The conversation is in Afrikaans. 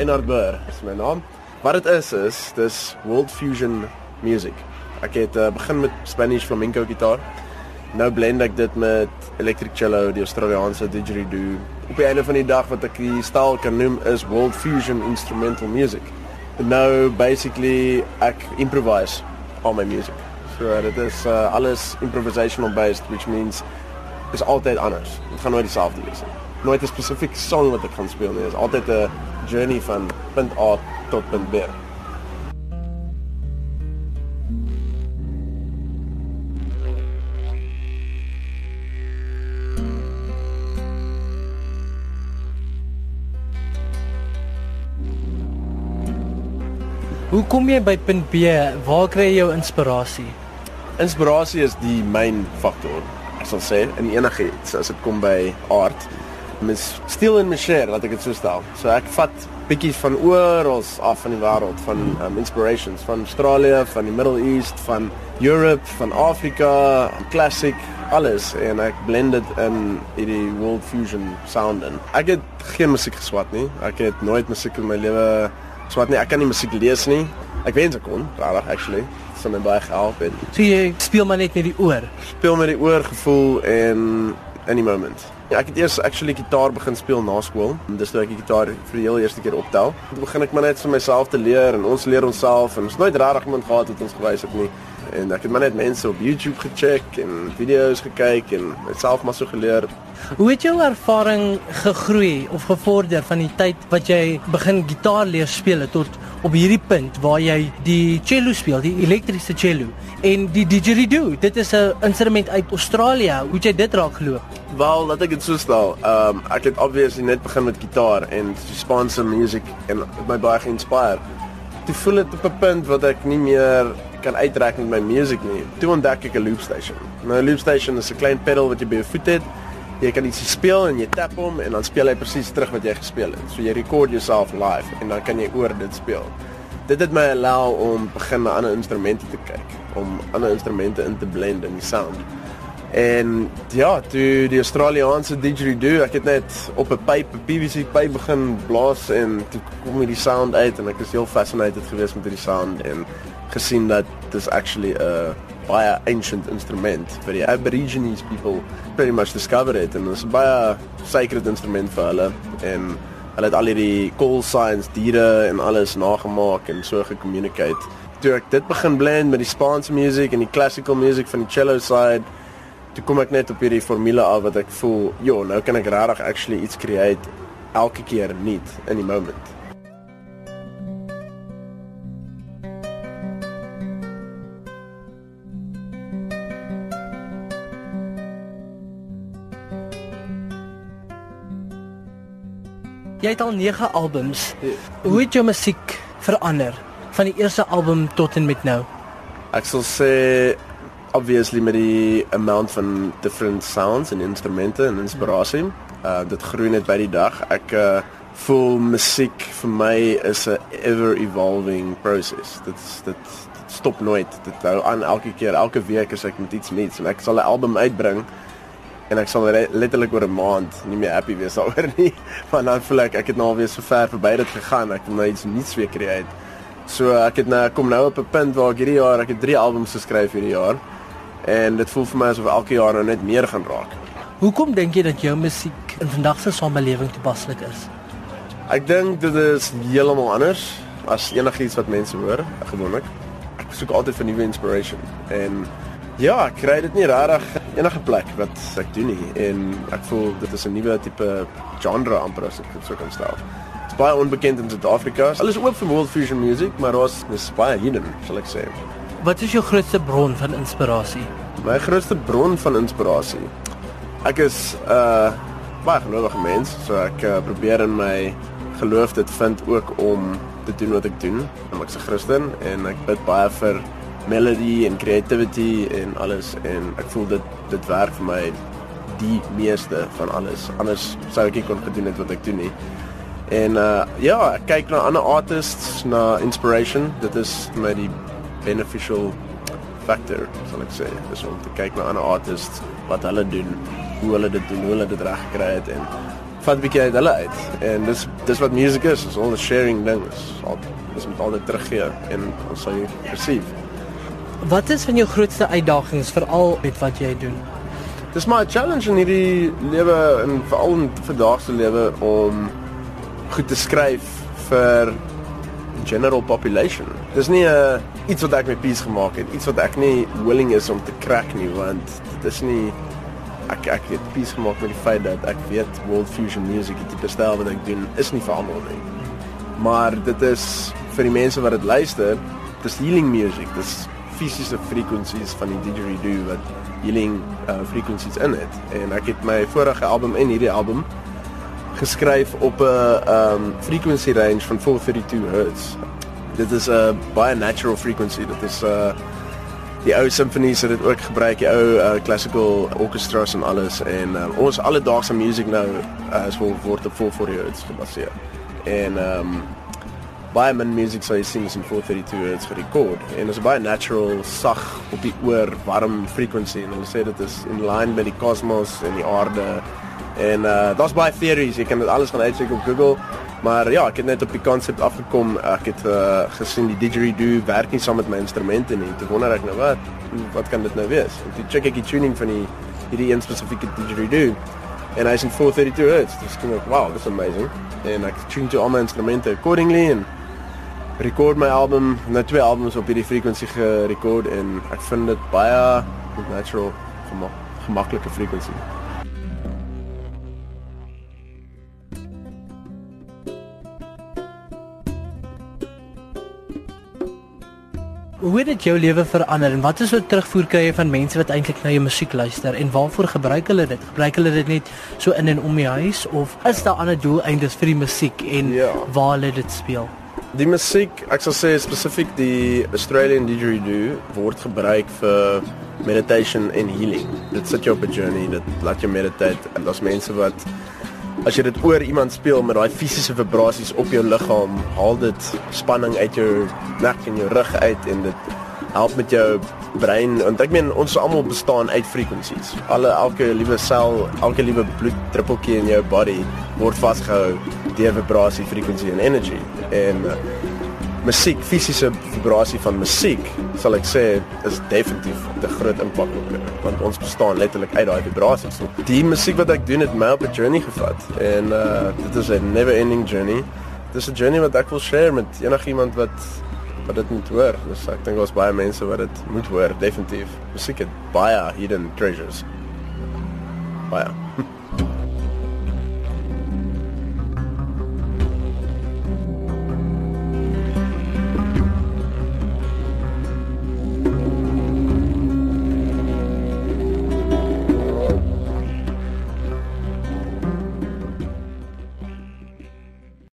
Reinhard Burr is my naam. Wat dit is is dis World Fusion Music. Ek het uh, begin met Spanish flamenco gitaar. Nou blend ek dit met electric cello, die Australiese didgeridoo. Op die einde van die dag wat ek die styl kan noem is World Fusion Instrumental Music. Nou basically ek improvise all my music. So dit is uh, alles improvisational based which means is altyd anders. Dit gaan nooit dieselfde wees nie. Nooit 'n spesifieke song wat ek gaan speel nie. Dit is altyd 'n journey van punt A tot punt B. Hoe kom jy by punt B? Waar kry jy jou inspirasie? Inspirasie is die main faktor. Ek sal sê in enige iets as dit kom by art. Mis steel en share, laat ek dit so stel. So ek vat bietjies van oral af van die wêreld van um, inspirations van Australië, van die Middle East, van Europe, van Afrika, classic alles en ek blend dit in hierdie world fusion sound in. Ek het geen musiek geswat nie. Ek het nooit musiek in my lewe swat nie. Ek kan nie musiek lees nie. Ek wens ek kon, regtig actually. Sou my baie gehelp het. So jy speel maar net met die oor. Speel met die oor gevoel en in die moment. Ja, ek het eers actually gitaar begin speel na skool. Dis toe ek die gitaar vir die heel eerste keer optel. Toe begin ek maar net vir myself te leer en ons leer onsself en ons nooit regtig iemand gehad het ons gewys het nie. En ek het maar net mense op YouTube gecheck en video's gekyk en myself maar so geleer. Hoe het jou ervaring gegroei of gevorder van die tyd wat jy begin gitaar leer speel het tot op hierdie punt waar jy die cello speel, die elektriese cello en die didgeridoo. Dit is 'n instrument uit Australië. Hoe het jy dit raak geloop? Wel, laat ek dit so stel. Ehm um, ek het obviously net begin met gitaar en Spaanse musiek en het my baie geïnspireer. Toe voel dit op 'n punt wat ek nie meer kan uitreik met my musiek nie. Toe ontdek ek 'n loop station. Nou 'n loop station is 'n klein pedal wat jy by jou voet het. Jy kan iets speel en jy tap hom en dan speel hy presies terug wat jy gespeel het. So jy record jouself live en dan kan jy oor dit speel. Dit het my allow om begin na ander instrumente te kyk, om ander instrumente in te blend in die sound. En ja, toe die Australiese didgeridoo, ek het net op 'n pyp, 'n PVC pyp begin blaas en toe kom hierdie sound uit en ek is heel fascinated geweest met hierdie sound en gesien dat dis actually 'n baie ancient instrument vir die Aborigines people pretty much discovered it and it's a baie sacred instrument vir hulle en hulle het al hierdie call signs, diere en alles nagemaak en so gecommunicate. Toe ek dit begin blend met die Spaanse music en die classical music van die cello side toe kom ek net op hierdie formule af wat ek voel, jo, nou kan ek regtig actually iets create elke keer nie in die moment. Jy het al 9 albums. Hoe het jou musiek verander van die eerste album tot en met nou? Ek sal sê obviously met die amount van different sounds en instrumente en inspirasie. Uh dit groei net by die dag. Ek uh voel musiek vir my is 'n ever evolving process. Dit dit, stop nooit. Dit hou aan elke keer, elke week as ek met iets nuuts en ek sal 'n album uitbring en ek sal letterlik oor 'n maand nie meer happy wees daaroor nie. Want dan voel ek ek het nou al weer so ver verby dit gegaan. Ek wil nou iets nuuts weer create. So ek het nou kom nou op 'n punt waar ek hierdie jaar ek het 3 albums geskryf hierdie jaar en dit voel vir my asof elke jaar nou net meer gaan raak. Hoekom dink jy dat jou musiek in vandag se samelewing toepaslik is? Ek dink dit is heeltemal anders as enigiets wat mense hoor gewoonlik. Ek soek altyd vir nuwe inspiration en ja, ek kry dit nie regtig enige plek wat ek doen nie en ek voel dit is 'n nuwe tipe genre amper as ek dit sou kan stel. Dit's baie onbekend in Suid-Afrika. Alles oop vir world fusion music, maar ons is baie hidden, sal ek sê. Wat is jou grootste bron van inspirasie? My grootste bron van inspirasie. Ek is 'n uh, baie gelowige mens, so ek uh, probeer in my geloof dit vind ook om te doen wat ek doen. Ek's 'n Christen en ek bid baie vir melody en creativity en alles en ek voel dit dit werk vir my die meeste van alles. Anders sou ek nie kon gedoen het wat ek doen nie. En uh ja, ek kyk na ander artists, na inspiration. Dit is my die beneficial factor, sal ek sê. Dis om te kyk na ander artists wat hulle doen, hoe hulle dit doen, hoe hulle dit reg gekry het en vat 'n bietjie uit hulle uit. En dis dis wat music is, is all the sharing ding. Dis al dis met al dit teruggee en ons sal receive. Wat is van jou grootste uitdagings veral met wat jy doen? Dis maar 'n challenge in hierdie lewe en veral in vandag se lewe om goed te skryf vir general population. Dis nie 'n uh, iets wat ek met peace gemaak het, iets wat ek nie willing is om te crack nie want dis nie ek ek het peace gemaak met die feit dat ek weet world fusion music, die tipe styl wat ek doen, is nie vir almal nie. Maar dit is vir die mense wat dit luister, dis healing music, dis fisiese frekwensies van die didgeridoo wat healing uh, frekwensies in het. En ek het my vorige album en hierdie album geskryf op 'n um frequency range van 432 Hz. Dit is 'n baie natural frequency. Dit is 'n uh, die ou symfonies het dit ook gebruik, die ou uh, classical orchestras en alles en uh, ons alledaagse music nou uh, is word op 440 Hz gebaseer. En um, baie min music sou jy sien is in 432 Hz gerekord en is baie natural, sag op die oor, warm frequency en hulle sê dit is in line met die kosmos en die aarde. En uh daar's baie theories, jy kan dit alles gaan uitcheck op Google. Maar ja, ek het net op die konsep afgekom. Ek het uh, gesien die didgeridoo werk nie saam met my instrumente nie. Toe wonder ek nou wat wat kan dit nou wees? En toe check ek die tuning van die hierdie een spesifieke didgeridoo en hy's in 432 Hz. Dis kind of wow, that's amazing. En ek tune to all my instrumente accordingly en record my album, nou twee albums op hierdie frequency gerekord en ek vind dit baie natural, gemaklike frequency. Hoe het dit jou lewe verander en wat is so terugvoer kry jy van mense wat eintlik na jou musiek luister en waarvoor gebruik hulle dit? Gebruik hulle dit net so in en om die huis of is daar ander doeleindes vir die musiek en ja. waar hulle dit speel? Die musiek, ek sal sê spesifiek die Australian didgeridoo word gebruik vir meditation en healing. Dit sit jou op 'n journey, dit laat jou meditate en daar's mense wat as jy dit oor iemand speel met daai fisiese vibrasies op jou liggaam, haal dit spanning uit jou nek en jou rug uit en dit help met jou brein want ek meen ons almal bestaan uit frekwensies. Alle elke liewe sel, elke liewe bloeddruppeltjie in jou body word vasgehou deur vibrasie, frekwensie en energy. En uh, musiek, fisiese vibrasie van musiek, sal ek sê, is definitief 'n groot impak op my, want ons bestaan letterlik uit daai vibrasies. So, die musiek wat ek doen het my op 'n journey gevat en uh dit is 'n never ending journey. Dis 'n journey wat ek wil share met enigiemand wat wat dit moet hoor. Dus ek dink daar's baie mense wat dit moet hoor, definitief. Musiek het baie hidden treasures. Baie.